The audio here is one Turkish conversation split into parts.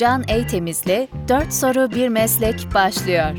Can Eytemiz'le 4 soru bir meslek başlıyor.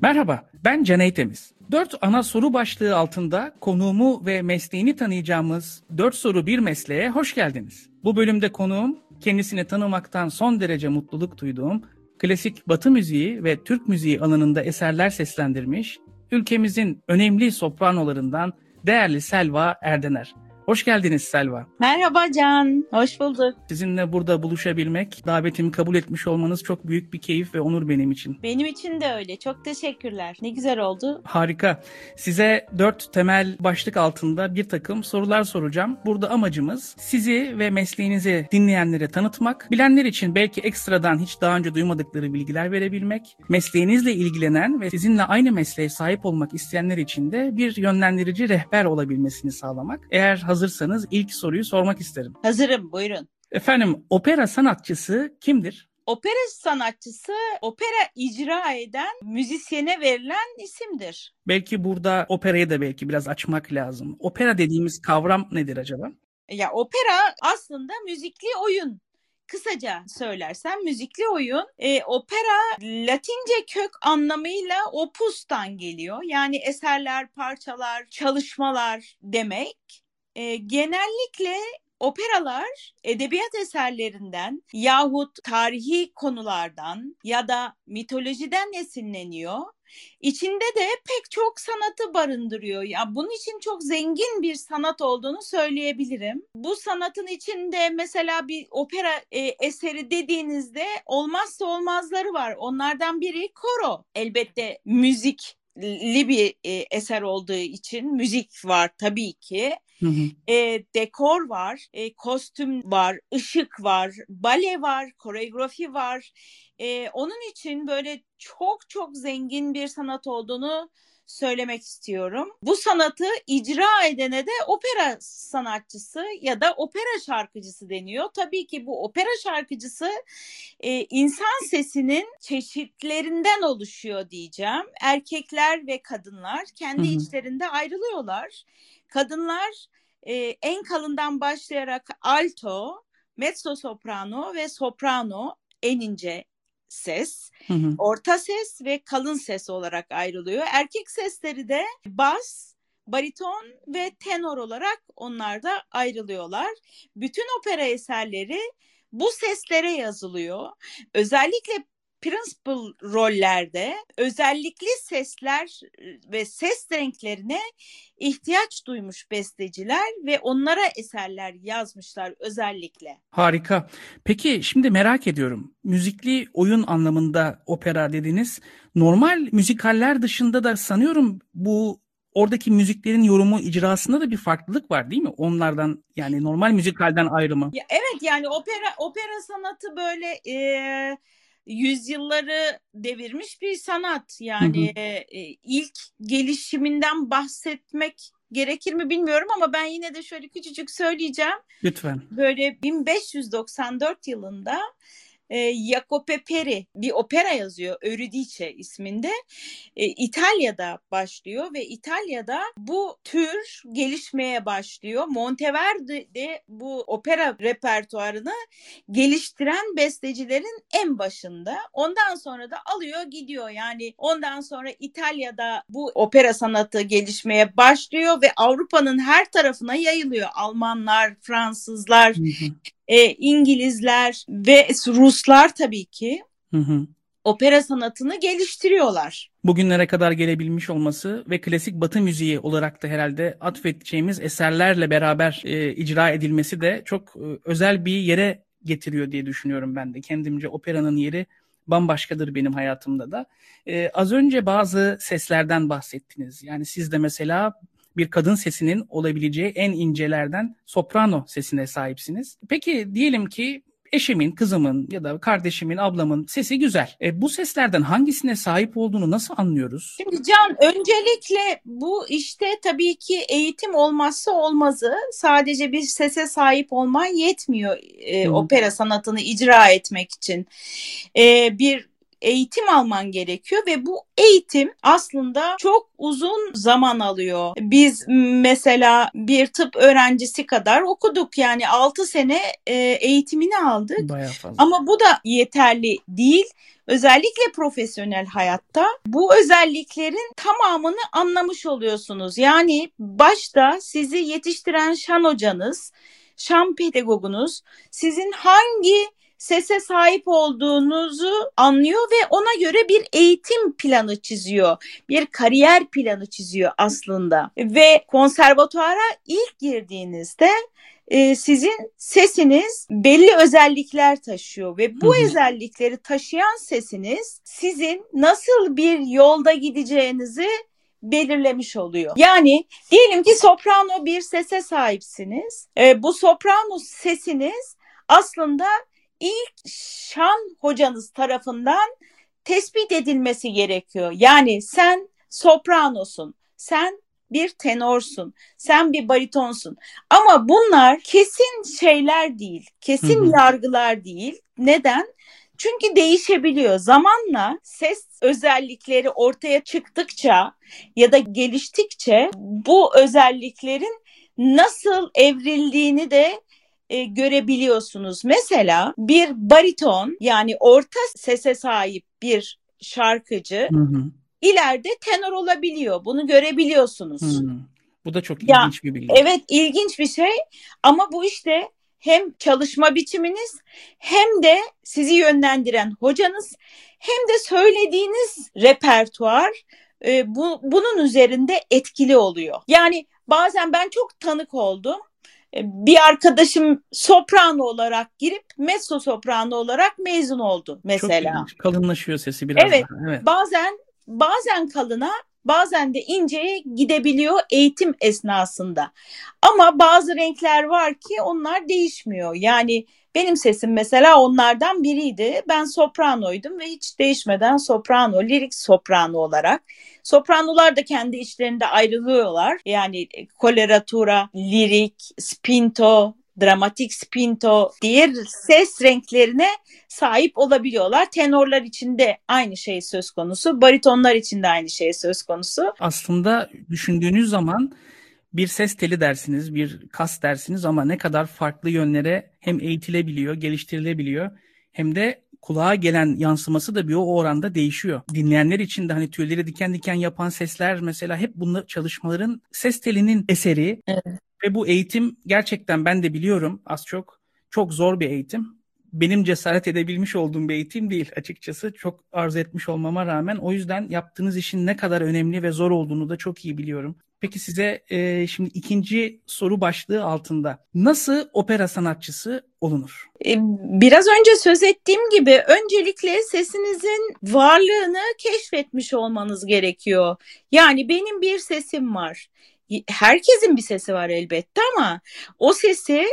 Merhaba, ben Can Eytemiz. Dört ana soru başlığı altında konuğumu ve mesleğini tanıyacağımız Dört Soru Bir Mesleğe hoş geldiniz. Bu bölümde konuğum kendisini tanımaktan son derece mutluluk duyduğum klasik batı müziği ve Türk müziği alanında eserler seslendirmiş, ülkemizin önemli sopranolarından değerli Selva Erdener. Hoş geldiniz Selva. Merhaba Can, hoş bulduk. Sizinle burada buluşabilmek, davetimi kabul etmiş olmanız çok büyük bir keyif ve onur benim için. Benim için de öyle. Çok teşekkürler. Ne güzel oldu. Harika. Size dört temel başlık altında bir takım sorular soracağım. Burada amacımız sizi ve mesleğinizi dinleyenlere tanıtmak, bilenler için belki ekstradan hiç daha önce duymadıkları bilgiler verebilmek, mesleğinizle ilgilenen ve sizinle aynı mesleğe sahip olmak isteyenler için de bir yönlendirici rehber olabilmesini sağlamak. Eğer hazırsanız ilk soruyu sormak isterim. Hazırım, buyurun. Efendim, opera sanatçısı kimdir? Opera sanatçısı, opera icra eden müzisyene verilen isimdir. Belki burada operayı da belki biraz açmak lazım. Opera dediğimiz kavram nedir acaba? Ya opera aslında müzikli oyun. Kısaca söylersem müzikli oyun. E, opera Latince kök anlamıyla opustan geliyor. Yani eserler, parçalar, çalışmalar demek. E, genellikle operalar edebiyat eserlerinden yahut tarihi konulardan ya da mitolojiden esinleniyor. İçinde de pek çok sanatı barındırıyor. Ya bunun için çok zengin bir sanat olduğunu söyleyebilirim. Bu sanatın içinde mesela bir opera e, eseri dediğinizde olmazsa olmazları var. Onlardan biri koro. Elbette müzik li bir e, eser olduğu için müzik var tabii ki. Hı hı. E, dekor var, e, kostüm var, ışık var, bale var, koreografi var. E, onun için böyle çok çok zengin bir sanat olduğunu söylemek istiyorum. Bu sanatı icra edene de opera sanatçısı ya da opera şarkıcısı deniyor. Tabii ki bu opera şarkıcısı e, insan sesinin çeşitlerinden oluşuyor diyeceğim. Erkekler ve kadınlar kendi hı hı. içlerinde ayrılıyorlar. Kadınlar e, en kalından başlayarak alto, mezzo soprano ve soprano en ince ses, hı hı. orta ses ve kalın ses olarak ayrılıyor. Erkek sesleri de bas, bariton ve tenor olarak onlar da ayrılıyorlar. Bütün opera eserleri bu seslere yazılıyor. Özellikle principal rollerde özellikli sesler ve ses renklerine ihtiyaç duymuş besteciler ve onlara eserler yazmışlar özellikle. Harika. Peki şimdi merak ediyorum. Müzikli oyun anlamında opera dediniz. Normal müzikaller dışında da sanıyorum bu oradaki müziklerin yorumu icrasında da bir farklılık var değil mi? Onlardan yani normal müzikalden ayrımı. Ya, evet yani opera opera sanatı böyle e, yüzyılları devirmiş bir sanat. Yani hı hı. E, ilk gelişiminden bahsetmek gerekir mi bilmiyorum ama ben yine de şöyle küçücük söyleyeceğim. Lütfen. Böyle 1594 yılında e, Jacopo Peri bir opera yazıyor Eurydice isminde. E, İtalya'da başlıyor ve İtalya'da bu tür gelişmeye başlıyor. Monteverdi de bu opera repertuarını geliştiren bestecilerin en başında. Ondan sonra da alıyor gidiyor. Yani ondan sonra İtalya'da bu opera sanatı gelişmeye başlıyor ve Avrupa'nın her tarafına yayılıyor. Almanlar, Fransızlar, e, İngilizler ve Ruslar tabii ki hı hı. opera sanatını geliştiriyorlar. Bugünlere kadar gelebilmiş olması ve klasik batı müziği olarak da herhalde atfedeceğimiz eserlerle beraber e, icra edilmesi de çok e, özel bir yere getiriyor diye düşünüyorum ben de. Kendimce operanın yeri bambaşkadır benim hayatımda da. Ee, az önce bazı seslerden bahsettiniz. Yani siz de mesela bir kadın sesinin olabileceği en incelerden soprano sesine sahipsiniz. Peki diyelim ki eşimin, kızımın ya da kardeşimin, ablamın sesi güzel. E, bu seslerden hangisine sahip olduğunu nasıl anlıyoruz? Şimdi Can öncelikle bu işte tabii ki eğitim olmazsa olmazı. Sadece bir sese sahip olman yetmiyor e, opera sanatını icra etmek için. E, bir eğitim alman gerekiyor ve bu eğitim aslında çok uzun zaman alıyor. Biz mesela bir tıp öğrencisi kadar okuduk yani 6 sene e, eğitimini aldık. Bayağı fazla. Ama bu da yeterli değil. Özellikle profesyonel hayatta bu özelliklerin tamamını anlamış oluyorsunuz. Yani başta sizi yetiştiren şan hocanız, şan pedagogunuz sizin hangi sese sahip olduğunuzu anlıyor ve ona göre bir eğitim planı çiziyor. Bir kariyer planı çiziyor aslında. Ve konservatuara ilk girdiğinizde e, sizin sesiniz belli özellikler taşıyor ve bu Hı hı. özellikleri taşıyan sesiniz sizin nasıl bir yolda gideceğinizi belirlemiş oluyor. Yani diyelim ki soprano bir sese sahipsiniz. E, bu soprano sesiniz aslında ilk şan hocanız tarafından tespit edilmesi gerekiyor. Yani sen sopranosun, sen bir tenorsun, sen bir baritonsun. Ama bunlar kesin şeyler değil, kesin Hı hı. yargılar değil. Neden? Çünkü değişebiliyor. Zamanla ses özellikleri ortaya çıktıkça ya da geliştikçe bu özelliklerin nasıl evrildiğini de e, görebiliyorsunuz. Mesela bir bariton yani orta sese sahip bir şarkıcı Hı hı. ileride tenor olabiliyor. Bunu görebiliyorsunuz. Hı. Bu da çok Ya, ilginç bir bilgi. Evet ilginç bir şey ama bu işte hem çalışma biçiminiz hem de sizi yönlendiren hocanız hem de söylediğiniz repertuar e, bu, bunun üzerinde etkili oluyor. Yani bazen ben çok tanık oldum. E, Bir arkadaşım soprano olarak girip mezzo soprano olarak mezun oldu Çok mesela. ilginç. Kalınlaşıyor sesi biraz Evet. daha. Evet. Bazen bazen kalına bazen de inceye gidebiliyor eğitim esnasında. Ama bazı renkler var ki onlar değişmiyor. Yani benim sesim mesela onlardan biriydi. Ben sopranoydum ve hiç değişmeden soprano, lirik soprano olarak. Sopranolar da kendi içlerinde ayrılıyorlar. Yani koleratura, lirik, spinto, dramatik spinto, diğer ses renklerine sahip olabiliyorlar. Tenorlar için de aynı şey söz konusu, baritonlar için de aynı şey söz konusu. Aslında düşündüğünüz zaman bir ses teli dersiniz, bir kas dersiniz ama ne kadar farklı yönlere hem eğitilebiliyor, geliştirilebiliyor hem de kulağa gelen yansıması da bir o oranda değişiyor. Dinleyenler için de hani tüyleri diken diken yapan sesler mesela hep bunlar çalışmaların ses telinin eseri. Evet. Ve bu eğitim gerçekten ben de biliyorum az çok çok zor bir eğitim. Benim cesaret edebilmiş olduğum bir eğitim değil açıkçası. Çok arzu etmiş olmama rağmen o yüzden yaptığınız işin ne kadar önemli ve zor olduğunu da çok iyi biliyorum. Peki size e, şimdi ikinci soru başlığı altında nasıl opera sanatçısı olunur? E, Biraz önce söz ettiğim gibi öncelikle sesinizin varlığını keşfetmiş olmanız gerekiyor. Yani benim bir sesim var. Herkesin bir sesi var elbette ama o sesi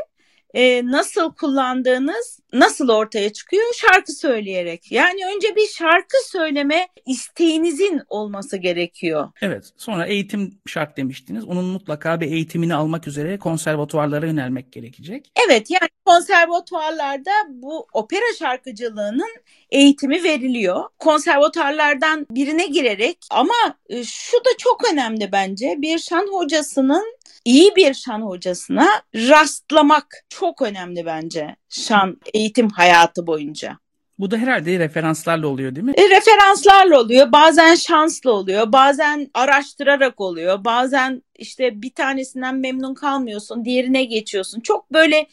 e, nasıl kullandığınız nasıl ortaya çıkıyor? Şarkı söyleyerek. Yani önce bir şarkı söyleme isteğinizin olması gerekiyor. Evet, sonra eğitim şart demiştiniz. Onun mutlaka bir eğitimini almak üzere konservatuvarlara yönelmek gerekecek. Evet yani konservatuarlarda bu opera şarkıcılığının eğitimi veriliyor. Konservatuarlardan birine girerek ama e, şu da çok önemli bence. Bir şan hocasının iyi bir şan hocasına rastlamak çok önemli bence şan eğitim hayatı boyunca. Bu da herhalde referanslarla oluyor değil mi? E, referanslarla oluyor, bazen şanslı oluyor, bazen araştırarak oluyor, bazen işte bir tanesinden memnun kalmıyorsun, diğerine geçiyorsun. Çok böyle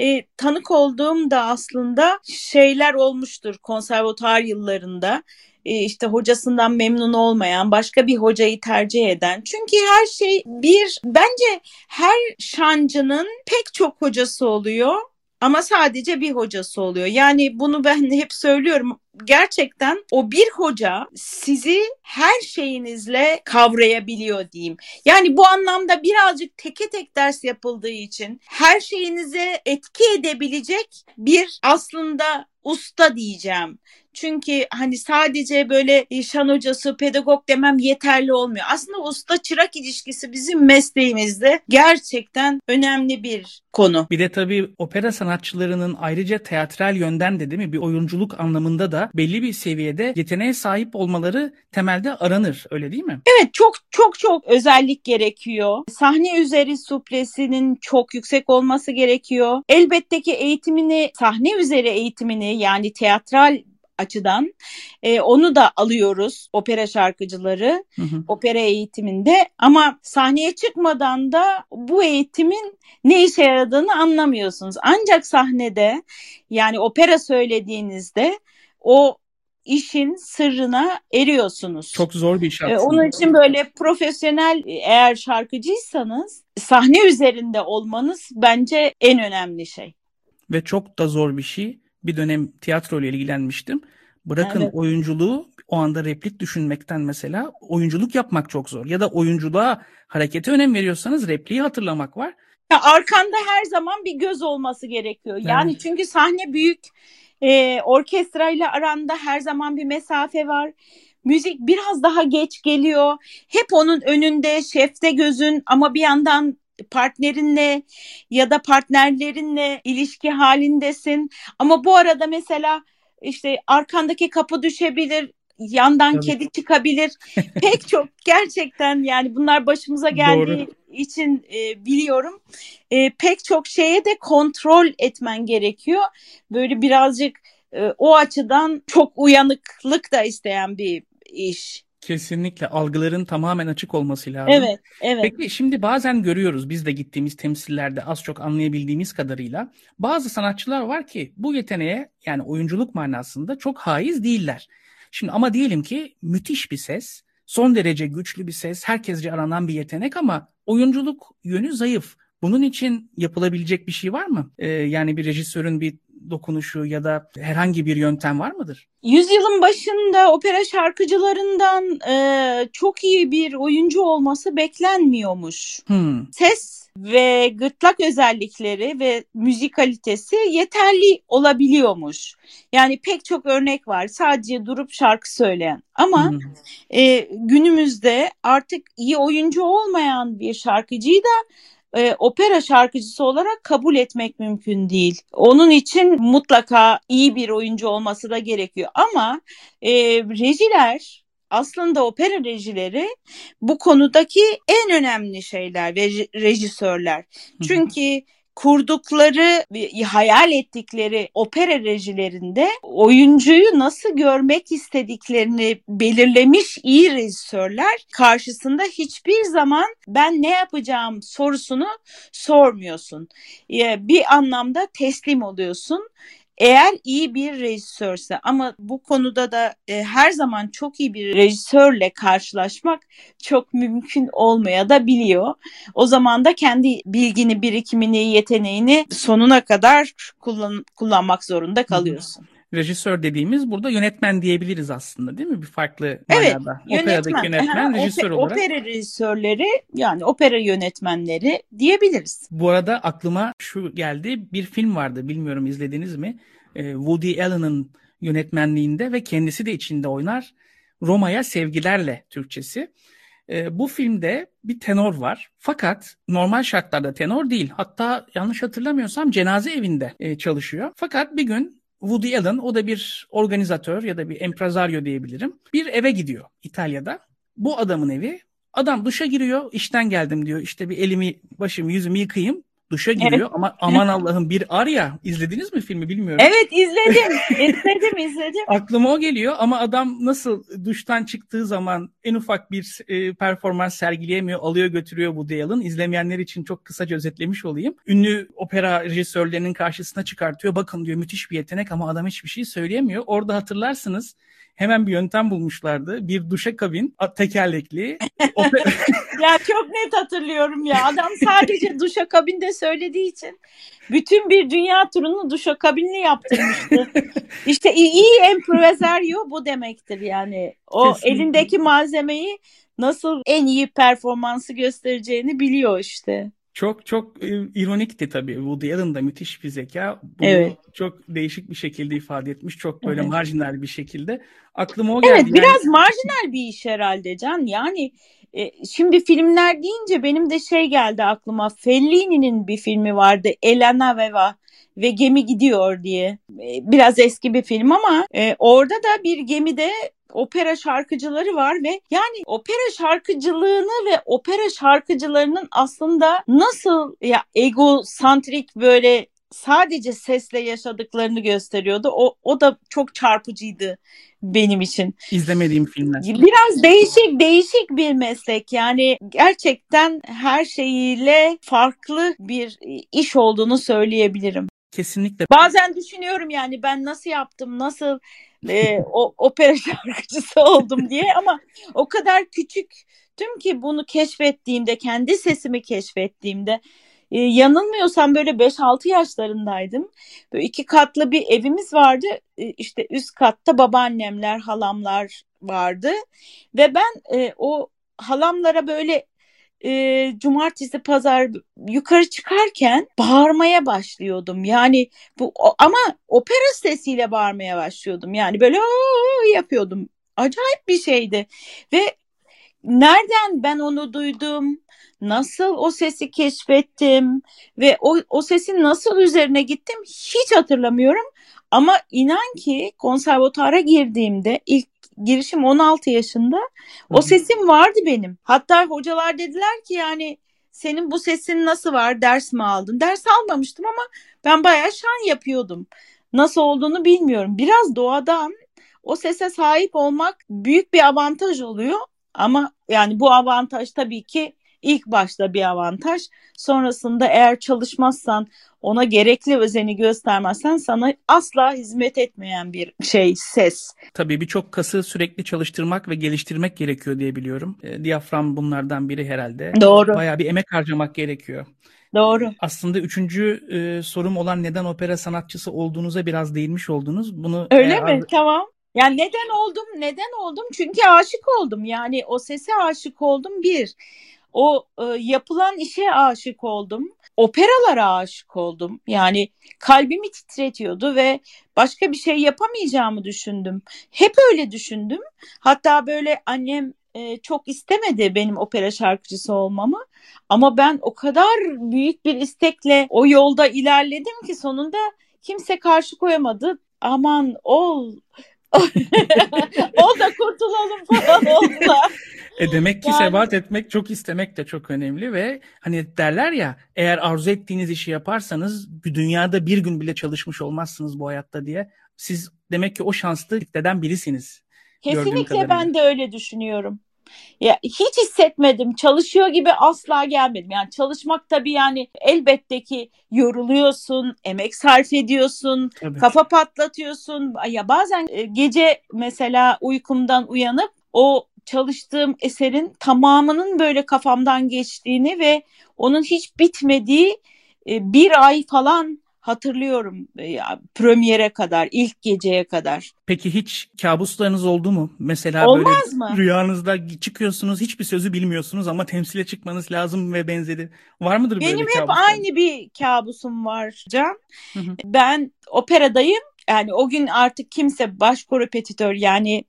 e, tanık olduğum da aslında şeyler olmuştur konservatuar yıllarında. E, işte hocasından memnun olmayan, başka bir hocayı tercih eden. Çünkü her şey bir, bence her şancının pek çok hocası oluyor. Ama sadece bir hocası oluyor. Yani bunu ben hep söylüyorum. Gerçekten o bir hoca sizi her şeyinizle kavrayabiliyor diyeyim. Yani bu anlamda birazcık teke tek ders yapıldığı için her şeyinize etki edebilecek bir aslında usta diyeceğim. Çünkü hani sadece böyle şan hocası, pedagog demem yeterli olmuyor. Aslında usta çırak ilişkisi bizim mesleğimizde gerçekten önemli bir konu. Bir de tabii opera sanatçılarının ayrıca teatral yönden de değil mi bir oyunculuk anlamında da da belli bir seviyede yeteneğe sahip olmaları temelde aranır öyle değil mi? Evet çok çok çok özellik gerekiyor. Sahne üzeri suplesinin çok yüksek olması gerekiyor. Elbette ki eğitimini sahne üzeri eğitimini yani teatral açıdan e, onu da alıyoruz opera şarkıcıları hı hı. opera eğitiminde ama sahneye çıkmadan da bu eğitimin ne işe yaradığını anlamıyorsunuz. Ancak sahnede yani opera söylediğinizde o işin sırrına eriyorsunuz. Çok zor bir iş aslında. Onun için böyle profesyonel eğer şarkıcıysanız sahne üzerinde olmanız bence en önemli şey. Ve çok da zor bir şey bir dönem tiyatro ile ilgilenmiştim. Bırakın evet. oyunculuğu o anda replik düşünmekten mesela oyunculuk yapmak çok zor. Ya da oyunculuğa harekete önem veriyorsanız repliği hatırlamak var. Ya arkanda her zaman bir göz olması gerekiyor. Yani evet. çünkü sahne büyük. E, orkestra ile aranda her zaman bir mesafe var. Müzik biraz daha geç geliyor. Hep onun önünde, şefte gözün ama bir yandan partnerinle ya da partnerlerinle ilişki halindesin. Ama bu arada mesela işte arkandaki kapı düşebilir, yandan Tabii. kedi çıkabilir. Pek çok gerçekten yani bunlar başımıza geldiği Doğru. için e, biliyorum. E, pek çok şeye de kontrol etmen gerekiyor. Böyle birazcık e, o açıdan çok uyanıklık da isteyen bir iş. Kesinlikle algıların tamamen açık olması lazım. Evet, evet. Peki şimdi bazen görüyoruz biz de gittiğimiz temsillerde az çok anlayabildiğimiz kadarıyla bazı sanatçılar var ki bu yeteneğe yani oyunculuk manasında çok haiz değiller. Şimdi ama diyelim ki müthiş bir ses, son derece güçlü bir ses, herkesce aranan bir yetenek ama oyunculuk yönü zayıf. Bunun için yapılabilecek bir şey var mı? Ee, yani bir rejisörün bir dokunuşu ya da herhangi bir yöntem var mıdır? Yüzyılın başında opera şarkıcılarından e, çok iyi bir oyuncu olması beklenmiyormuş. Hmm. Ses ve gırtlak özellikleri ve müzikalitesi yeterli olabiliyormuş. Yani pek çok örnek var sadece durup şarkı söyleyen. Ama hmm. e, günümüzde artık iyi oyuncu olmayan bir şarkıcıyı da e, opera şarkıcısı olarak kabul etmek mümkün değil. Onun için mutlaka iyi bir oyuncu olması da gerekiyor. Ama e, rejiler aslında opera rejileri bu konudaki en önemli şeyler ve rejisörler. Çünkü kurdukları, hayal ettikleri opera rejilerinde oyuncuyu nasıl görmek istediklerini belirlemiş iyi rejisörler karşısında hiçbir zaman ben ne yapacağım sorusunu sormuyorsun. Bir anlamda teslim oluyorsun eğer iyi bir rejisörse ama bu konuda da e, her zaman çok iyi bir rejisörle karşılaşmak çok mümkün olmaya da biliyor. O zaman da kendi bilgini, birikimini, yeteneğini sonuna kadar kullan kullanmak zorunda kalıyorsun. Rejisör dediğimiz burada yönetmen diyebiliriz aslında değil mi? Bir farklı evet, manada. Operadaki yönetmen, rejisör olarak. Opera rejisörleri yani opera yönetmenleri diyebiliriz. Bu arada aklıma şu geldi. Bir film vardı bilmiyorum izlediniz mi? Ee, Woody Allen'ın yönetmenliğinde ve kendisi de içinde oynar. Roma'ya sevgilerle Türkçesi. Ee, bu filmde bir tenor var. Fakat normal şartlarda tenor değil. Hatta yanlış hatırlamıyorsam cenaze evinde e, çalışıyor. Fakat bir gün Woody Allen o da bir organizatör ya da bir empresario diyebilirim. Bir eve gidiyor İtalya'da. Bu adamın evi. Adam duşa giriyor. işten geldim diyor. İşte bir elimi, başımı, yüzümü yıkayayım. Duşa giriyor evet. ama aman Allah'ım bir Arya izlediniz mi filmi bilmiyorum. Evet izledim. izledim izledim. Aklıma o geliyor ama adam nasıl duştan çıktığı zaman en ufak bir e, performans sergileyemiyor. Alıyor götürüyor bu Dale'ın. İzlemeyenler için çok kısaca özetlemiş olayım. Ünlü opera rejisörlerinin karşısına çıkartıyor. Bakın diyor müthiş bir yetenek ama adam hiçbir şey söyleyemiyor. Orada hatırlarsınız hemen bir yöntem bulmuşlardı. Bir duşa kabin tekerlekli. ya çok net hatırlıyorum ya. Adam sadece duşa kabinde söylediği için bütün bir dünya turunu duşa kabinli yaptırmıştı. İşte iyi improvisario bu demektir yani. O Kesinlikle. elindeki malzemeyi nasıl en iyi performansı göstereceğini biliyor işte. Çok çok e, ironikti tabii. Woody Allen da müthiş bir zeka. Bunu evet. çok değişik bir şekilde ifade etmiş. Çok böyle evet. marjinal bir şekilde. Aklıma o geldi. Evet biraz yani... marjinal bir iş herhalde Can. Yani E, şimdi filmler deyince benim de şey geldi aklıma. Fellini'nin bir filmi vardı. Elena Veva ve gemi gidiyor diye. E, biraz eski bir film ama e, orada da bir gemide opera şarkıcıları var ve yani opera şarkıcılığını ve opera şarkıcılarının aslında nasıl ya egosantrik böyle sadece sesle yaşadıklarını gösteriyordu. O, o da çok çarpıcıydı benim için. İzlemediğim filmler. Biraz değişik değişik bir meslek. Yani gerçekten her şeyiyle farklı bir iş olduğunu söyleyebilirim. Kesinlikle. Bazen düşünüyorum yani ben nasıl yaptım, nasıl e, o opera şarkıcısı oldum diye ama o kadar küçüktüm ki bunu keşfettiğimde, kendi sesimi keşfettiğimde e, yanılmıyorsam böyle 5-6 yaşlarındaydım. Böyle iki katlı bir evimiz vardı. E, işte üst katta babaannemler, halamlar vardı. Ve ben e, o halamlara böyle e, cumartesi pazar yukarı çıkarken bağırmaya başlıyordum. Yani bu ama opera sesiyle bağırmaya başlıyordum. Yani böyle yapıyordum. Acayip bir şeydi. Ve nereden ben onu duydum? Nasıl o sesi keşfettim ve o, o sesin nasıl üzerine gittim hiç hatırlamıyorum. Ama inan ki konservatuara girdiğimde ilk girişim 16 yaşında o sesim vardı benim. Hatta hocalar dediler ki yani senin bu sesin nasıl var ders mi aldın? Ders almamıştım ama ben bayağı şan yapıyordum. Nasıl olduğunu bilmiyorum. Biraz doğadan o sese sahip olmak büyük bir avantaj oluyor. Ama yani bu avantaj tabii ki ilk başta bir avantaj. Sonrasında eğer çalışmazsan, ona gerekli özeni göstermezsen sana asla hizmet etmeyen bir şey ses. Tabii birçok kası sürekli çalıştırmak ve geliştirmek gerekiyor diye biliyorum. E, diyafram bunlardan biri herhalde. Doğru. Bayağı bir emek harcamak gerekiyor. Doğru. Aslında üçüncü e, sorum olan neden opera sanatçısı olduğunuza biraz değinmiş oldunuz. Bunu Öyle eğer... mi? Tamam. Yani neden oldum? Neden oldum? Çünkü aşık oldum. Yani o sese aşık oldum bir. O e, yapılan işe aşık oldum. Operalara aşık oldum. Yani kalbimi titretiyordu ve başka bir şey yapamayacağımı düşündüm. Hep öyle düşündüm. Hatta böyle annem e, çok istemedi benim opera şarkıcısı olmamı. Ama ben o kadar büyük bir istekle o yolda ilerledim ki sonunda kimse karşı koyamadı. Aman ol ol da kurtulalım falan oldular. E demek ki yani... sebat etmek çok istemek de çok önemli ve hani derler ya eğer arzu ettiğiniz işi yaparsanız bir dünyada bir gün bile çalışmış olmazsınız bu hayatta diye. Siz demek ki o şanslı kitleden birisiniz. Kesinlikle ben de öyle düşünüyorum. Ya hiç hissetmedim. Çalışıyor gibi asla gelmedim. Yani çalışmak tabii yani elbette ki yoruluyorsun, emek sarf ediyorsun, tabii. kafa patlatıyorsun. Ya bazen e, gece mesela uykumdan uyanıp o çalıştığım eserin tamamının böyle kafamdan geçtiğini ve onun hiç bitmediği e, bir ay falan hatırlıyorum e, ya premiere kadar, ilk geceye kadar. Peki hiç kabuslarınız oldu mu? Mesela Olmaz böyle mı? rüyanızda çıkıyorsunuz, hiçbir sözü bilmiyorsunuz ama temsile çıkmanız lazım ve benzeri. Var mıdır Benim böyle Benim hep aynı bir kabusum var Can. Hı hı. Ben operadayım. Yani o gün artık kimse baş korepetitör yani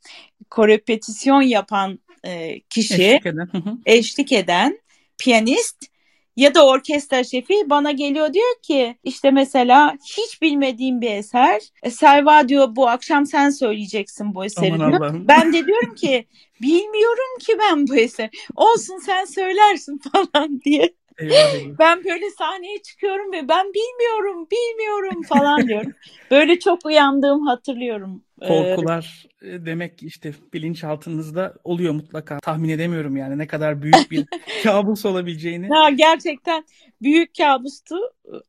korepetisyon yapan e, kişi, eşlik eden. eşlik eden piyanist ya da orkestra şefi bana geliyor diyor ki işte mesela hiç bilmediğim bir eser. E, Selva diyor bu akşam sen söyleyeceksin bu eseri diyor. Ben de diyorum ki bilmiyorum ki ben bu eser. Olsun sen söylersin falan diye. Ben böyle sahneye çıkıyorum ve ben bilmiyorum, bilmiyorum falan diyorum. Böyle çok uyandığım hatırlıyorum. Ee, Korkular e, demek işte bilinçaltınızda oluyor mutlaka. Tahmin edemiyorum yani ne kadar büyük bir kabus olabileceğini. Ha, gerçekten büyük kabustu.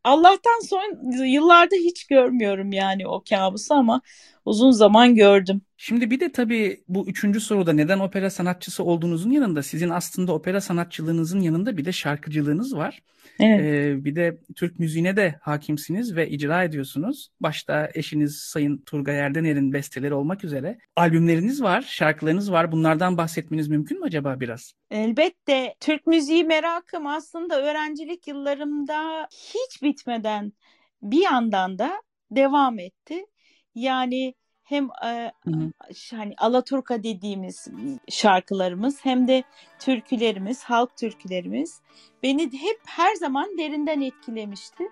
Allah'tan son yıllarda hiç görmüyorum yani o kabusu ama uzun zaman gördüm. Şimdi bir de tabii bu üçüncü soruda neden opera sanatçısı olduğunuzun yanında sizin aslında opera sanatçılığınızın yanında bir de şarkıcılığınız var. Evet. Ee, bir de Türk müziğine de hakimsiniz ve icra ediyorsunuz. Başta eşiniz Sayın Turgay Erdener'in besteleri olmak üzere. Albümleriniz var, şarkılarınız var. Bunlardan bahsetmeniz mümkün mü acaba biraz? Elbette. Türk müziği merakım aslında öğrencilik yıllarımda hiç bitmeden bir yandan da devam etti. Yani hem e, hani Alaturka dediğimiz şarkılarımız hem de türkülerimiz, halk türkülerimiz beni hep her zaman derinden etkilemişti.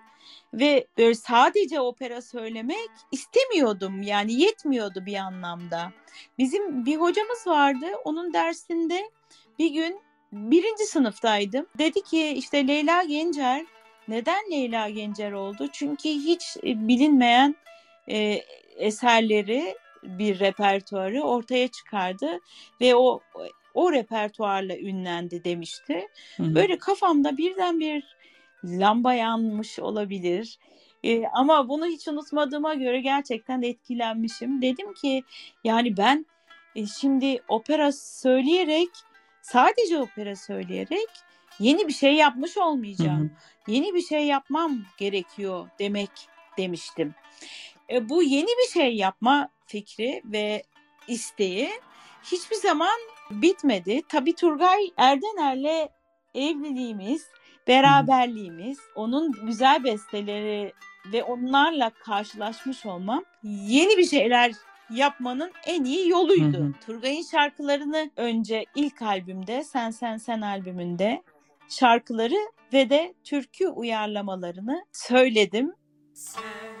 Ve böyle sadece opera söylemek istemiyordum yani yetmiyordu bir anlamda. Bizim bir hocamız vardı onun dersinde bir gün birinci sınıftaydım. Dedi ki işte Leyla Gencer neden Leyla Gencer oldu? Çünkü hiç bilinmeyen e, eserleri bir repertuarı ortaya çıkardı ve o o repertuarla ünlendi demişti. Hı-hı. Böyle kafamda birden bir lamba yanmış olabilir. Ee, ama bunu hiç unutmadığıma göre gerçekten etkilenmişim. Dedim ki yani ben e, şimdi opera söyleyerek sadece opera söyleyerek yeni bir şey yapmış olmayacağım. Hı hı. Yeni bir şey yapmam gerekiyor demek demiştim. E, bu yeni bir şey yapma fikri ve isteği hiçbir zaman bitmedi. Tabii Turgay Erdener'le evliliğimiz, beraberliğimiz, onun güzel besteleri ve onlarla karşılaşmış olmam yeni bir şeyler yapmanın en iyi yoluydu. Turgay'ın şarkılarını önce ilk albümde Sen Sen Sen albümünde şarkıları ve de türkü uyarlamalarını söyledim. Sen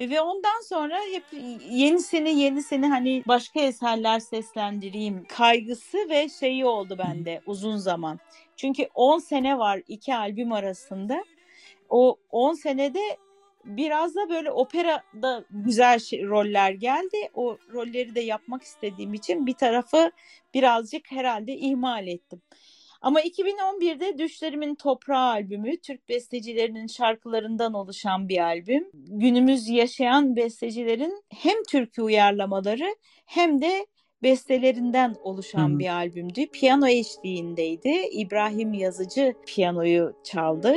Ve ondan sonra hep yenisini yenisini hani başka eserler seslendireyim kaygısı ve şeyi oldu bende uzun zaman. Çünkü 10 sene var iki albüm arasında. O 10 senede biraz da böyle operada güzel şey, roller geldi. O rolleri de yapmak istediğim için bir tarafı birazcık herhalde ihmal ettim. Ama 2011'de Düşlerimin Toprağı albümü Türk bestecilerinin şarkılarından oluşan bir albüm. Günümüz yaşayan bestecilerin hem türkü uyarlamaları hem de bestelerinden oluşan hmm. bir albümdü. Piyano eşliğindeydi. İbrahim Yazıcı piyanoyu çaldı.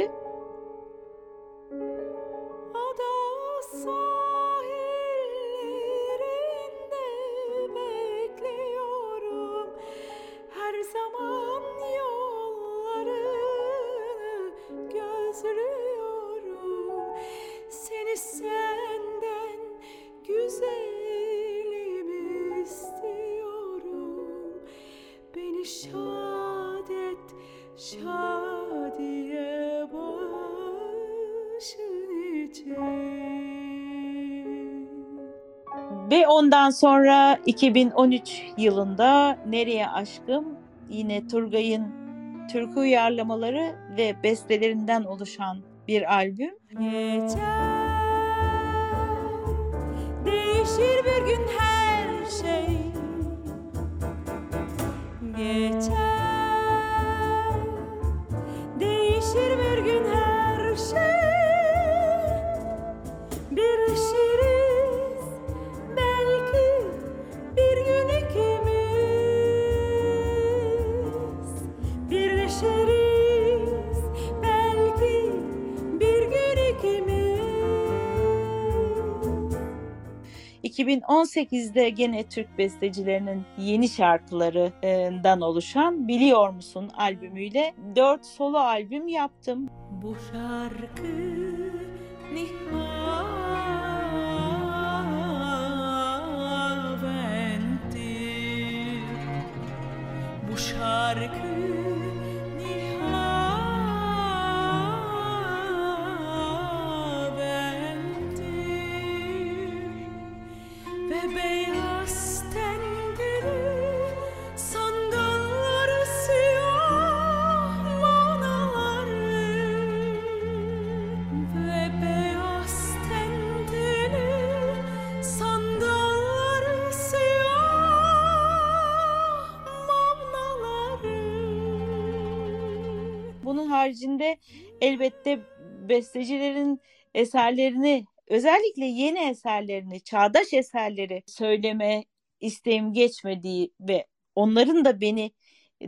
Ondan sonra 2013 yılında Nereye Aşkım yine Turgay'ın türkü uyarlamaları ve bestelerinden oluşan bir albüm. Geçer, değişir bir gün her şey. Geçer ...2018'de gene Türk bestecilerinin yeni şarkılarından oluşan Biliyor Musun albümüyle dört solo albüm yaptım. Bu şarkı nihaventir Bu şarkı haricinde elbette bestecilerin eserlerini özellikle yeni eserlerini, çağdaş eserleri söyleme isteğim geçmediği ve onların da beni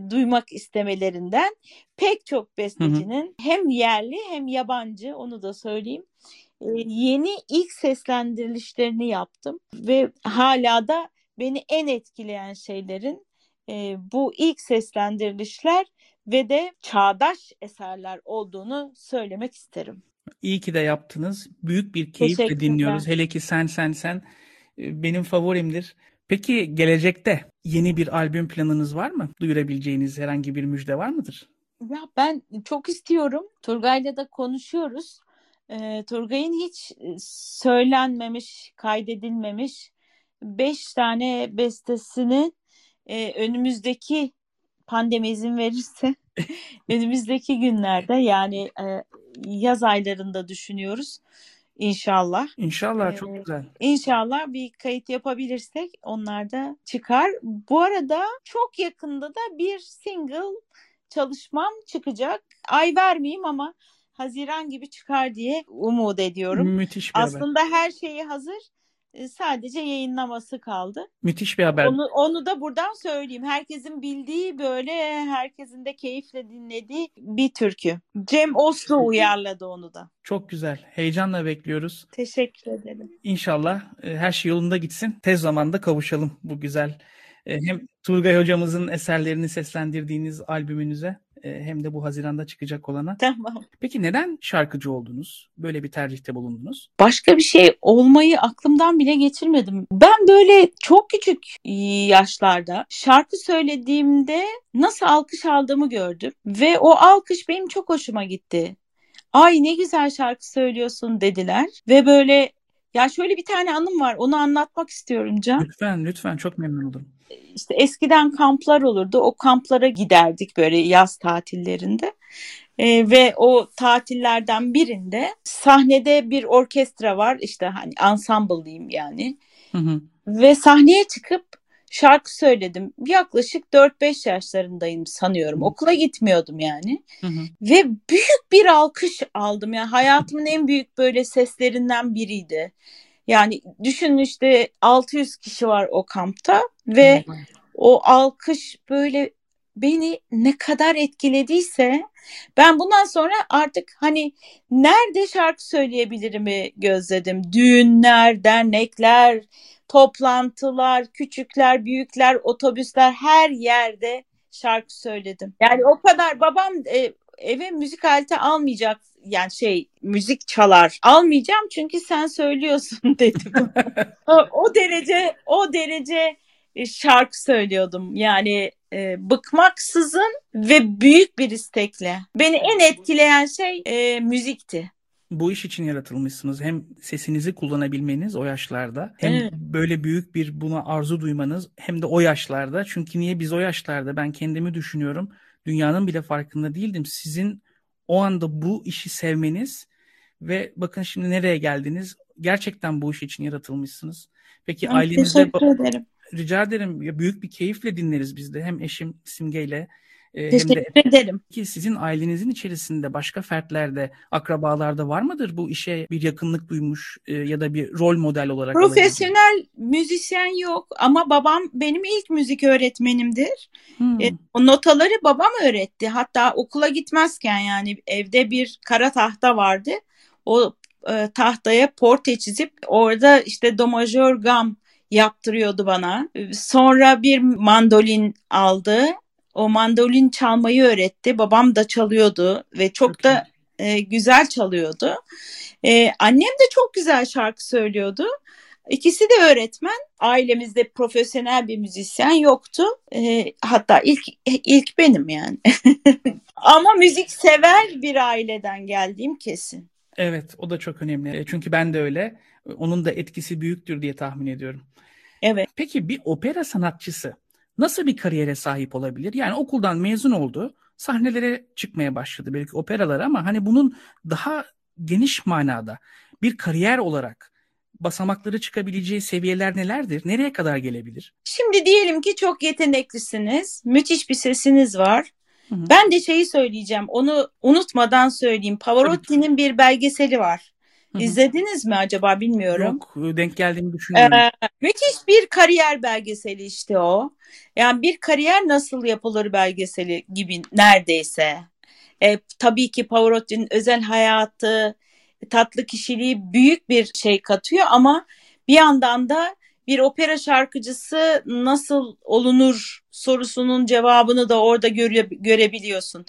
duymak istemelerinden pek çok bestecinin hı hı. hem yerli hem yabancı onu da söyleyeyim yeni ilk seslendirilişlerini yaptım ve hala da beni en etkileyen şeylerin bu ilk seslendirilişler ve de çağdaş eserler olduğunu söylemek isterim. İyi ki de yaptınız. Büyük bir keyifle dinliyoruz. Hele ki sen sen sen benim favorimdir. Peki gelecekte yeni bir albüm planınız var mı? Duyurabileceğiniz herhangi bir müjde var mıdır? Ya ben çok istiyorum. Turgay'la da konuşuyoruz. E, Turgay'ın hiç söylenmemiş, kaydedilmemiş beş tane bestesini e, önümüzdeki pandemi izin verirse önümüzdeki günlerde yani e, yaz aylarında düşünüyoruz İnşallah. İnşallah ee, çok güzel. İnşallah bir kayıt yapabilirsek onlar da çıkar. Bu arada çok yakında da bir single çalışmam çıkacak. Ay vermeyeyim ama Haziran gibi çıkar diye umut ediyorum. Müthiş bir Aslında haber. her şeyi hazır. E, sadece yayınlaması kaldı. Müthiş bir haber. Onu, onu da buradan söyleyeyim. Herkesin bildiği böyle herkesin de keyifle dinlediği bir türkü. Cem Oslo uyarladı onu da. Çok güzel. Heyecanla bekliyoruz. Teşekkür ederim. İnşallah e, her şey yolunda gitsin. Tez zamanda kavuşalım bu güzel e, hem Turgay hocamızın eserlerini seslendirdiğiniz albümünüze hem de bu Haziran'da çıkacak olana. Tamam. Peki neden şarkıcı oldunuz? Böyle bir tercihte bulundunuz? Başka bir şey olmayı aklımdan bile geçirmedim. Ben böyle çok küçük yaşlarda şarkı söylediğimde nasıl alkış aldığımı gördüm ve o alkış benim çok hoşuma gitti. Ay ne güzel şarkı söylüyorsun dediler ve böyle ya şöyle bir tane anım var onu anlatmak istiyorum Can. Lütfen lütfen çok memnun oldum işte eskiden kamplar olurdu. O kamplara giderdik böyle yaz tatillerinde. E, ve o tatillerden birinde sahnede bir orkestra var işte hani ensemble diyeyim yani. Hı hı. Ve sahneye çıkıp şarkı söyledim. Yaklaşık 4-5 yaşlarındayım sanıyorum. Okula gitmiyordum yani. Hı hı. Ve büyük bir alkış aldım. Yani hayatımın en büyük böyle seslerinden biriydi. Yani düşünün işte 600 kişi var o kampta ve o alkış böyle beni ne kadar etkilediyse ben bundan sonra artık hani nerede şarkı söyleyebilirimi gözledim. Düğünler, dernekler, toplantılar, küçükler, büyükler, otobüsler her yerde şarkı söyledim. Yani o kadar babam e, eve müzik aleti almayacak yani şey müzik çalar almayacağım çünkü sen söylüyorsun dedim. o, derece o derece e, şarkı söylüyordum. Yani e, bıkmaksızın ve büyük bir istekle. Beni en etkileyen şey e, müzikti. Bu iş için yaratılmışsınız. Hem sesinizi kullanabilmeniz o yaşlarda hem evet. böyle büyük bir buna arzu duymanız hem de o yaşlarda. Çünkü niye biz o yaşlarda ben kendimi düşünüyorum. Dünyanın bile farkında değildim. Sizin o anda bu işi sevmeniz ve bakın şimdi nereye geldiniz. Gerçekten bu iş için yaratılmışsınız. Peki ben ailenizde teşekkür ederim rica ederim. Büyük bir keyifle dinleriz biz de. Hem eşim Simge'yle e, Teşekkür hem de ederim. Ki sizin ailenizin içerisinde başka fertlerde, akrabalarda var mıdır bu işe bir yakınlık duymuş e, ya da bir rol model olarak? Profesyonel alabilecek? müzisyen yok ama babam benim ilk müzik öğretmenimdir. Hmm. E, o notaları babam öğretti. Hatta okula gitmezken yani evde bir kara tahta vardı. O e, tahtaya porte çizip orada işte do majör gam yaptırıyordu bana. Sonra bir mandolin aldı. O mandolin çalmayı öğretti. Babam da çalıyordu ve çok, çok da e, güzel çalıyordu. E, annem de çok güzel şarkı söylüyordu. İkisi de öğretmen. Ailemizde profesyonel bir müzisyen yoktu. E, hatta ilk ilk benim yani. Ama müzik sever bir aileden geldiğim kesin. Evet, o da çok önemli. E, çünkü ben de öyle. Onun da etkisi büyüktür diye tahmin ediyorum. Evet. Peki bir opera sanatçısı nasıl bir kariyere sahip olabilir? Yani okuldan mezun oldu, sahnelere çıkmaya başladı belki operalar ama hani bunun daha geniş manada bir kariyer olarak basamakları çıkabileceği seviyeler nelerdir? Nereye kadar gelebilir? Şimdi diyelim ki çok yeteneklisiniz, müthiş bir sesiniz var. Hı hı. Ben de şeyi söyleyeceğim, onu unutmadan söyleyeyim. Pavarotti'nin bir belgeseli var. İzlediniz mi acaba bilmiyorum. Yok denk geldiğimi düşünüyorum. Ee, müthiş bir kariyer belgeseli işte o. Yani bir kariyer nasıl yapılır belgeseli gibi neredeyse. E, tabii ki Pavarotti'nin özel hayatı, tatlı kişiliği büyük bir şey katıyor ama bir yandan da bir opera şarkıcısı nasıl olunur sorusunun cevabını da orada göre, görebiliyorsun.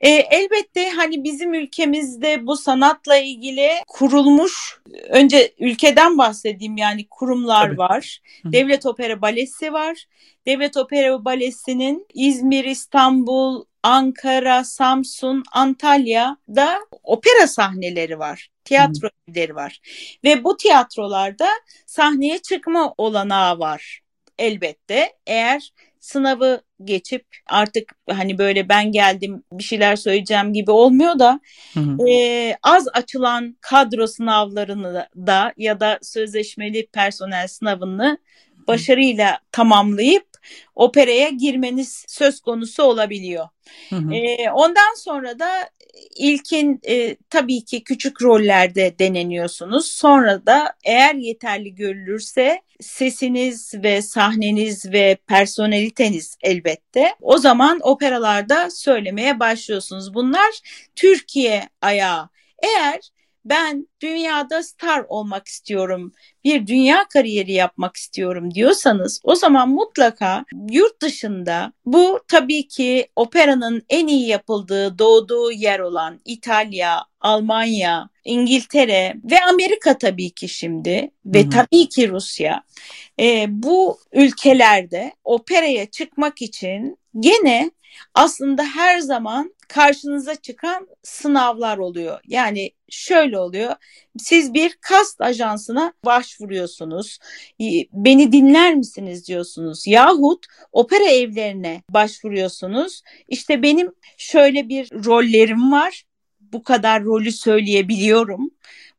E, elbette hani bizim ülkemizde bu sanatla ilgili kurulmuş önce ülkeden bahsedeyim yani kurumlar Tabii. var. Hı. Devlet Opera Balesi var. Devlet Opera Balesi'nin İzmir, İstanbul, Ankara, Samsun, Antalya'da opera sahneleri var. Tiyatro evleri var. Ve bu tiyatrolarda sahneye çıkma olanağı var. Elbette eğer sınavı geçip artık hani böyle ben geldim bir şeyler söyleyeceğim gibi olmuyor da Hı hı. e, az açılan kadro sınavlarını da ya da sözleşmeli personel sınavını başarıyla tamamlayıp operaya girmeniz söz konusu olabiliyor. Hı hı. E, ondan sonra da ilkin e, tabii ki küçük rollerde deneniyorsunuz. Sonra da eğer yeterli görülürse sesiniz ve sahneniz ve personeliteniz elbette o zaman operalarda söylemeye başlıyorsunuz. Bunlar Türkiye ayağı. Eğer ben dünyada star olmak istiyorum, bir dünya kariyeri yapmak istiyorum diyorsanız o zaman mutlaka yurt dışında bu tabii ki operanın en iyi yapıldığı, doğduğu yer olan İtalya, Almanya, İngiltere ve Amerika tabii ki şimdi ve Hı hı. tabii ki Rusya. Ee, bu ülkelerde operaya çıkmak için gene aslında her zaman karşınıza çıkan sınavlar oluyor. Yani şöyle oluyor. Siz bir kast ajansına başvuruyorsunuz. Beni dinler misiniz diyorsunuz. Yahut opera evlerine başvuruyorsunuz. İşte benim şöyle bir rollerim var. Bu kadar rolü söyleyebiliyorum.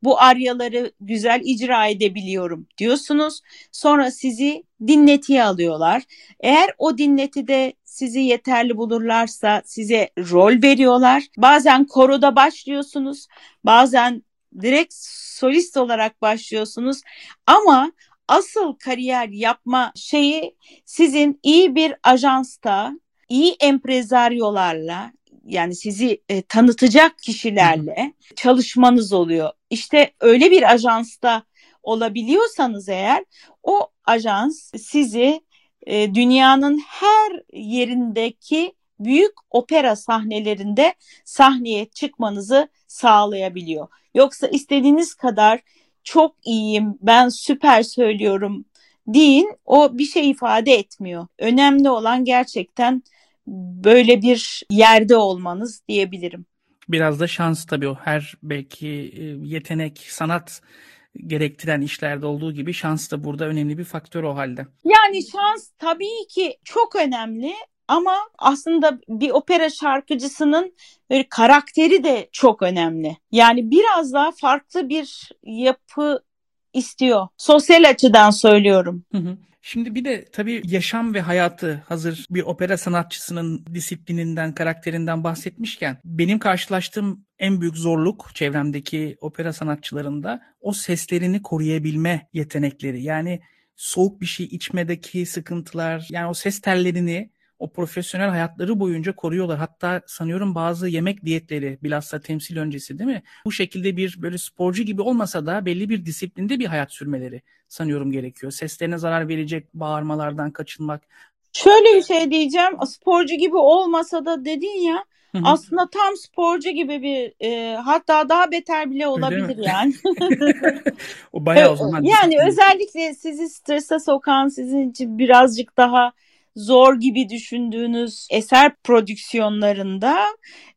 Bu aryaları güzel icra edebiliyorum diyorsunuz. Sonra sizi dinletiye alıyorlar. Eğer o dinletide sizi yeterli bulurlarsa size rol veriyorlar. Bazen koroda başlıyorsunuz. Bazen direkt solist olarak başlıyorsunuz. Ama asıl kariyer yapma şeyi sizin iyi bir ajansta, iyi emprezaryolarla yani sizi e, tanıtacak kişilerle çalışmanız oluyor. İşte öyle bir ajansta olabiliyorsanız eğer o ajans sizi e, dünyanın her yerindeki büyük opera sahnelerinde sahneye çıkmanızı sağlayabiliyor. Yoksa istediğiniz kadar çok iyiyim, ben süper söylüyorum deyin o bir şey ifade etmiyor. Önemli olan gerçekten böyle bir yerde olmanız diyebilirim. Biraz da şans tabii o her belki e, yetenek, sanat gerektiren işlerde olduğu gibi şans da burada önemli bir faktör o halde. Yani şans tabii ki çok önemli ama aslında bir opera şarkıcısının böyle karakteri de çok önemli. Yani biraz daha farklı bir yapı istiyor. Sosyal açıdan söylüyorum. Hı hı. Şimdi bir de tabii yaşam ve hayatı hazır bir opera sanatçısının disiplininden, karakterinden bahsetmişken benim karşılaştığım en büyük zorluk çevremdeki opera sanatçılarında o seslerini koruyabilme yetenekleri. Yani soğuk bir şey içmedeki sıkıntılar, yani o ses tellerini o profesyonel hayatları boyunca koruyorlar. Hatta sanıyorum bazı yemek diyetleri bilhassa temsil öncesi değil mi? Bu şekilde bir böyle sporcu gibi olmasa da belli bir disiplinde bir hayat sürmeleri sanıyorum gerekiyor. Seslerine zarar verecek bağırmalardan kaçınmak. Şöyle bir şey diyeceğim. Sporcu gibi olmasa da dedin ya Hı hı. aslında tam sporcu gibi bir e, hatta daha beter bile olabilir yani. o bayağı o zaman. yani özellikle sizi strese sokan sizin için birazcık daha zor gibi düşündüğünüz eser prodüksiyonlarında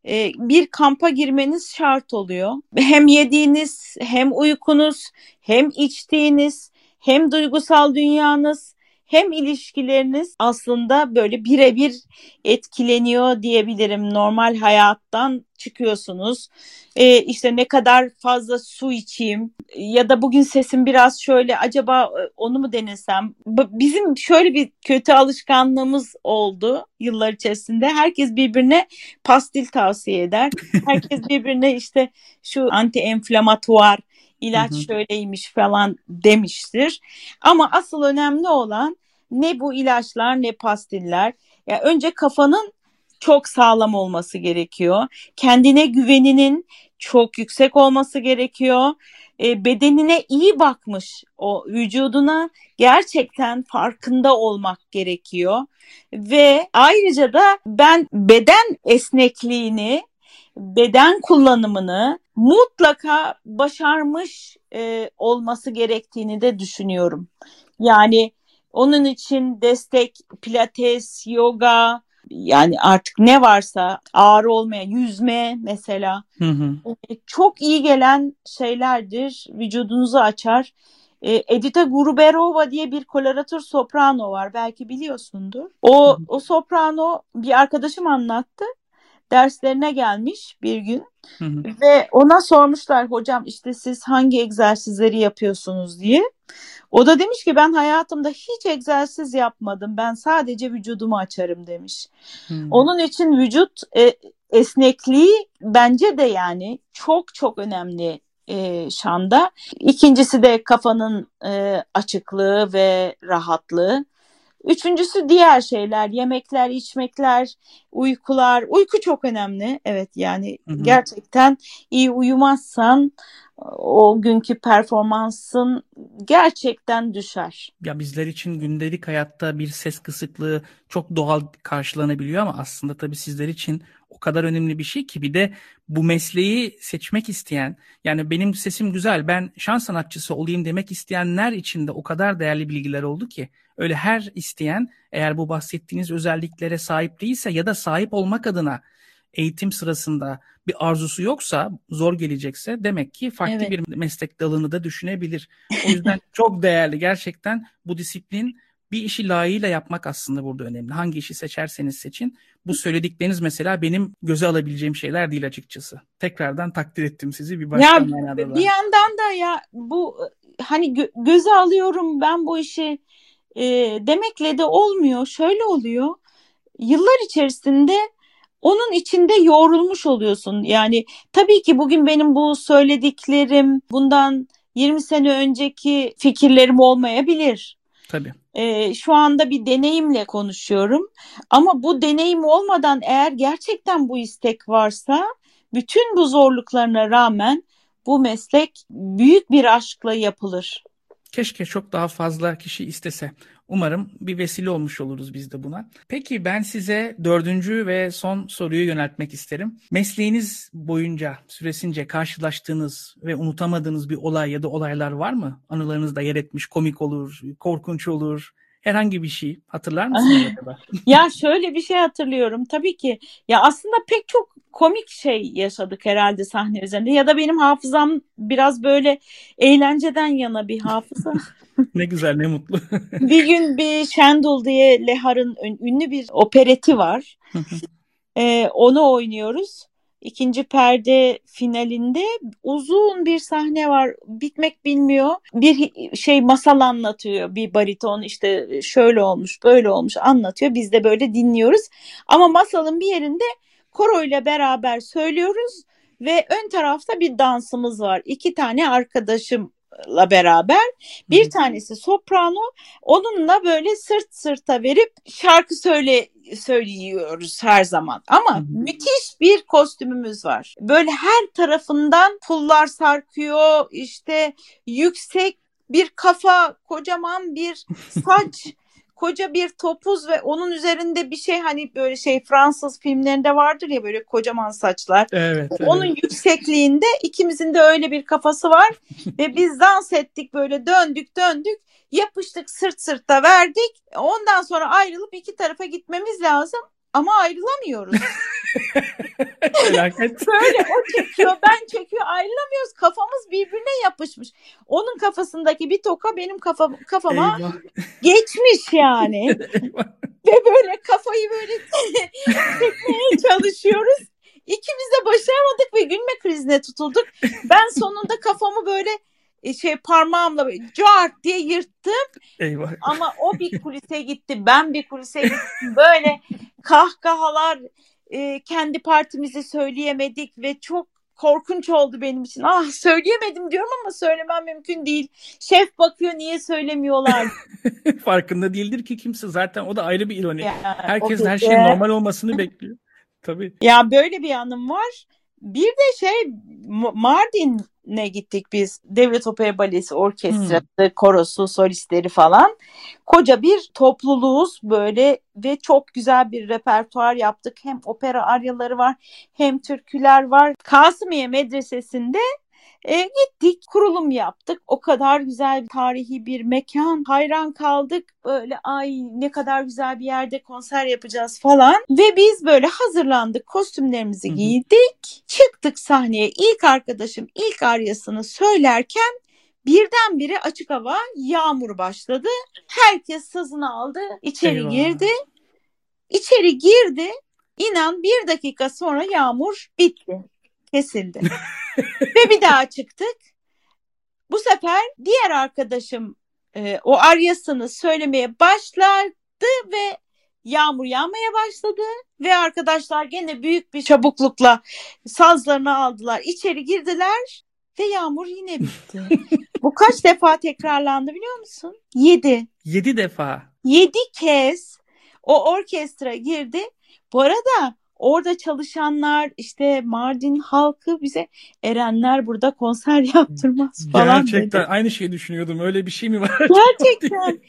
e, bir kampa girmeniz şart oluyor. Hem yediğiniz, hem uykunuz, hem içtiğiniz, hem duygusal dünyanız, hem ilişkileriniz aslında böyle birebir etkileniyor diyebilirim. Normal hayattan çıkıyorsunuz. Ee, işte ne kadar fazla su içeyim ya da bugün sesim biraz şöyle acaba e, onu mu denesem? Bizim şöyle bir kötü alışkanlığımız oldu yıllar içerisinde. Herkes birbirine pastil tavsiye eder. Herkes birbirine işte şu anti enflamatuar ilaç Hı hı. şöyleymiş falan demiştir. Ama asıl önemli olan ne bu ilaçlar ne pastiller. Ya önce kafanın çok sağlam olması gerekiyor. Kendine güveninin çok yüksek olması gerekiyor. E, bedenine iyi bakmış, o vücuduna gerçekten farkında olmak gerekiyor. Ve ayrıca da ben beden esnekliğini, beden kullanımını mutlaka başarmış e, olması gerektiğini de düşünüyorum. Yani onun için destek, pilates, yoga, yani artık ne varsa ağır olmayan yüzme mesela Hı hı. e, çok iyi gelen şeylerdir. Vücudunuzu açar. E, Edita Guruberova diye bir koloratör soprano var. Belki biliyorsundur. O, o soprano bir arkadaşım anlattı. Derslerine gelmiş bir gün Hı hı. ve ona sormuşlar hocam işte siz hangi egzersizleri yapıyorsunuz diye. O da demiş ki ben hayatımda hiç egzersiz yapmadım. Ben sadece vücudumu açarım demiş. Hı. Onun için vücut e, esnekliği bence de yani çok çok önemli e, şanda. İkincisi de kafanın e, açıklığı ve rahatlığı. Üçüncüsü diğer şeyler, yemekler, içmekler, uykular. Uyku çok önemli. Evet yani Hı hı. gerçekten iyi uyumazsan o günkü performansın gerçekten düşer. Ya bizler için gündelik hayatta bir ses kısıklığı çok doğal karşılanabiliyor ama aslında tabii sizler için o kadar önemli bir şey ki bir de bu mesleği seçmek isteyen yani benim sesim güzel ben şan sanatçısı olayım demek isteyenler için de o kadar değerli bilgiler oldu ki öyle her isteyen eğer bu bahsettiğiniz özelliklere sahip değilse ya da sahip olmak adına eğitim sırasında bir arzusu yoksa zor gelecekse demek ki farklı Evet. bir meslek dalını da düşünebilir. O yüzden çok değerli gerçekten bu disiplin bir işi layığıyla yapmak aslında burada önemli. Hangi işi seçerseniz seçin. Bu söyledikleriniz mesela benim göze alabileceğim şeyler değil açıkçası. Tekrardan takdir ettim sizi bir başka Ya manada da. bir yandan da ya bu hani gö- göze alıyorum ben bu işi e, demekle de olmuyor. Şöyle oluyor. Yıllar içerisinde onun içinde yoğrulmuş oluyorsun. Yani tabii ki bugün benim bu söylediklerim bundan 20 sene önceki fikirlerim olmayabilir. Tabii. Ee, şu anda bir deneyimle konuşuyorum. Ama bu deneyim olmadan eğer gerçekten bu istek varsa bütün bu zorluklarına rağmen bu meslek büyük bir aşkla yapılır. Keşke çok daha fazla kişi istese. Umarım bir vesile olmuş oluruz biz de buna. Peki ben size dördüncü ve son soruyu yöneltmek isterim. Mesleğiniz boyunca süresince karşılaştığınız ve unutamadığınız bir olay ya da olaylar var mı? Anılarınızda yer etmiş, komik olur, korkunç olur. Herhangi bir şey hatırlar mısınız acaba? Ya şöyle bir şey hatırlıyorum tabii ki. Ya aslında pek çok komik şey yaşadık herhalde sahne üzerinde. Ya da benim hafızam biraz böyle eğlenceden yana bir hafıza. ne güzel, ne mutlu. bir gün bir Şendul diye Lehar'ın ün- ünlü bir opereti var. Ee, onu oynuyoruz. İkinci perde finalinde uzun bir sahne var. Bitmek bilmiyor. Bir şey masal anlatıyor. Bir bariton işte şöyle olmuş, böyle olmuş anlatıyor. Biz de böyle dinliyoruz. Ama masalın bir yerinde koro ile beraber söylüyoruz ve ön tarafta bir dansımız var. İki tane arkadaşımla beraber. Bir tanesi soprano, onunla böyle sırt sırta verip şarkı söyle söylüyoruz her zaman. Ama Hı hı. müthiş bir kostümümüz var. Böyle her tarafından pullar sarkıyor. işte yüksek bir kafa, kocaman bir saç, koca bir topuz ve onun üzerinde bir şey hani böyle şey Fransız filmlerinde vardır ya böyle kocaman saçlar. Evet, evet. Onun yüksekliğinde ikimizin de öyle bir kafası var ve biz dans ettik böyle döndük döndük yapıştık sırt sırta verdik. Ondan sonra ayrılıp iki tarafa gitmemiz lazım ama ayrılamıyoruz. Böyle o çekiyor ben çekiyor ayrılamıyoruz kafamız birbirine yapışmış. Onun kafasındaki bir toka benim kafa, kafama Eyvah, geçmiş yani. Ve böyle kafayı böyle çekmeye çalışıyoruz. İkimiz de başaramadık ve gülme krizine tutulduk. Ben sonunda kafamı böyle e, şey parmağımla cart diye yırttım Eyvah. ama o bir kulise gitti. Ben bir kulise gittim. Böyle kahkahalar e, kendi partimizi söyleyemedik ve çok korkunç oldu benim için. Ah söyleyemedim diyorum ama söylemem mümkün değil. Şef bakıyor niye söylemiyorlar. Farkında değildir ki kimse. Zaten o da ayrı bir ironi. Ya, Herkes her şeyin normal olmasını bekliyor. Tabii. Ya böyle bir anım var. Bir de şey Mardin'e gittik biz. Devlet Opera Balesi Orkestrası, korosu, solistleri falan. Koca bir topluluğuz böyle ve çok güzel bir repertuar yaptık. Hem opera aryaları var hem türküler var. Kasımiye Medresesi'nde e, gittik, kurulum yaptık. O kadar güzel tarihi bir mekan. Hayran kaldık. Böyle ay ne kadar güzel bir yerde konser yapacağız falan. Ve biz böyle hazırlandık. Kostümlerimizi Hı hı. giydik. Çıktık sahneye. İlk arkadaşım ilk aryasını söylerken birdenbire açık hava yağmur başladı. Herkes sazını aldı. içeri Eyvah. girdi. İçeri girdi. İnan bir dakika sonra yağmur bitti. Kesildi. Ve bir daha çıktık. Bu sefer diğer arkadaşım e, o aryasını söylemeye başladı ve yağmur yağmaya başladı ve arkadaşlar gene büyük bir çabuklukla sazlarını aldılar, içeri girdiler ve yağmur yine bitti. Bu kaç defa tekrarlandı biliyor musun? Yedi. Yedi defa. Yedi kez o orkestra girdi. Bu arada orada çalışanlar işte Mardin halkı bize Erenler burada konser yaptırmaz falan Gerçekten dedi. aynı şeyi düşünüyordum. Öyle bir şey mi var? Gerçekten.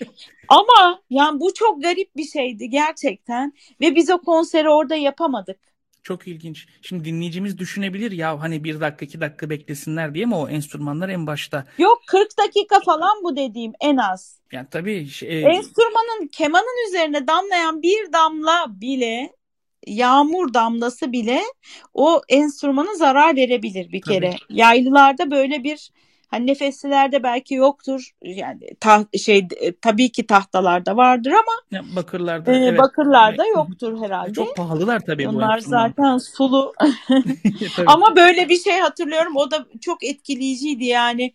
Ama yani bu çok garip bir şeydi gerçekten ve biz o konseri orada yapamadık. Çok ilginç. Şimdi dinleyicimiz düşünebilir ya hani bir dakika iki dakika beklesinler diye mi o enstrümanlar en başta? Yok 40 dakika falan bu dediğim en az. Yani tabii şey, Enstrümanın kemanın üzerine damlayan bir damla bile yağmur damlası bile o enstrümana zarar verebilir bir Tabii. kere. Yaylılarda böyle bir hani nefeslilerde belki yoktur. Yani ta, şey e, tabii ki tahtalarda vardır ama ya bakırlarda e, evet. bakırlarda Evet. yoktur herhalde. Çok pahalılar tabii bu Onlar enstrümanlar. zaten sulu. Tabii. Ama böyle bir şey hatırlıyorum. O da çok etkileyiciydi yani.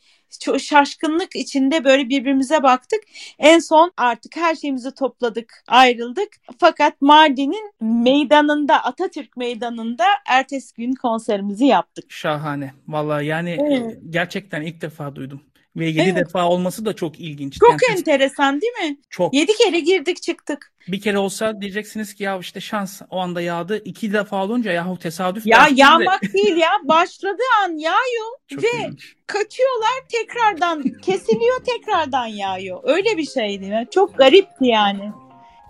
Şaşkınlık içinde böyle birbirimize baktık. En son artık her şeyimizi topladık, ayrıldık. Fakat Mardin'in meydanında, Atatürk Meydanı'nda ertesi gün konserimizi yaptık. Şahane. Vallahi yani Evet. e, gerçekten ilk defa duydum. Ve yedi Evet. defa olması da çok ilginç. Çok siz- enteresan değil mi? çok. Yedi kere girdik çıktık. Bir kere olsa diyeceksiniz ki ya işte şans o anda yağdı. İki defa olunca yahu tesadüf Ya dersiniz de- yağmak değil ya. Başladığı an yağıyor Çok ve ilginç. kaçıyorlar tekrardan kesiliyor tekrardan yağıyor. Öyle bir şeydi. Çok garipti yani.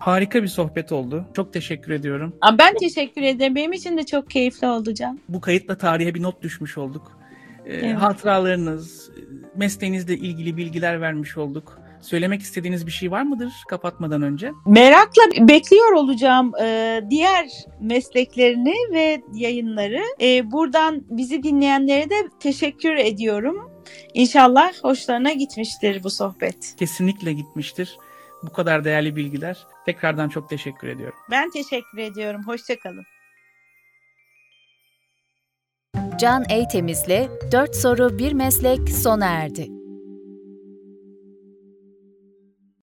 Harika bir sohbet oldu. Çok teşekkür ediyorum. Aa, Ben teşekkür ederim. Benim için de çok keyifli oldu Can. Bu kayıtla tarihe bir not düşmüş olduk. Ee, Evet. Hatıralarınız, mesleğinizle ilgili bilgiler vermiş olduk. Söylemek istediğiniz bir şey var mıdır kapatmadan önce? Merakla bekliyor olacağım e, diğer mesleklerini ve yayınları. E, buradan bizi dinleyenlere de teşekkür ediyorum. İnşallah hoşlarına gitmiştir bu sohbet. Kesinlikle gitmiştir. Bu kadar değerli bilgiler. Tekrardan çok teşekkür ediyorum. Ben teşekkür ediyorum. Hoşçakalın. Can Eytemiz'le 4 soru bir meslek sona erdi.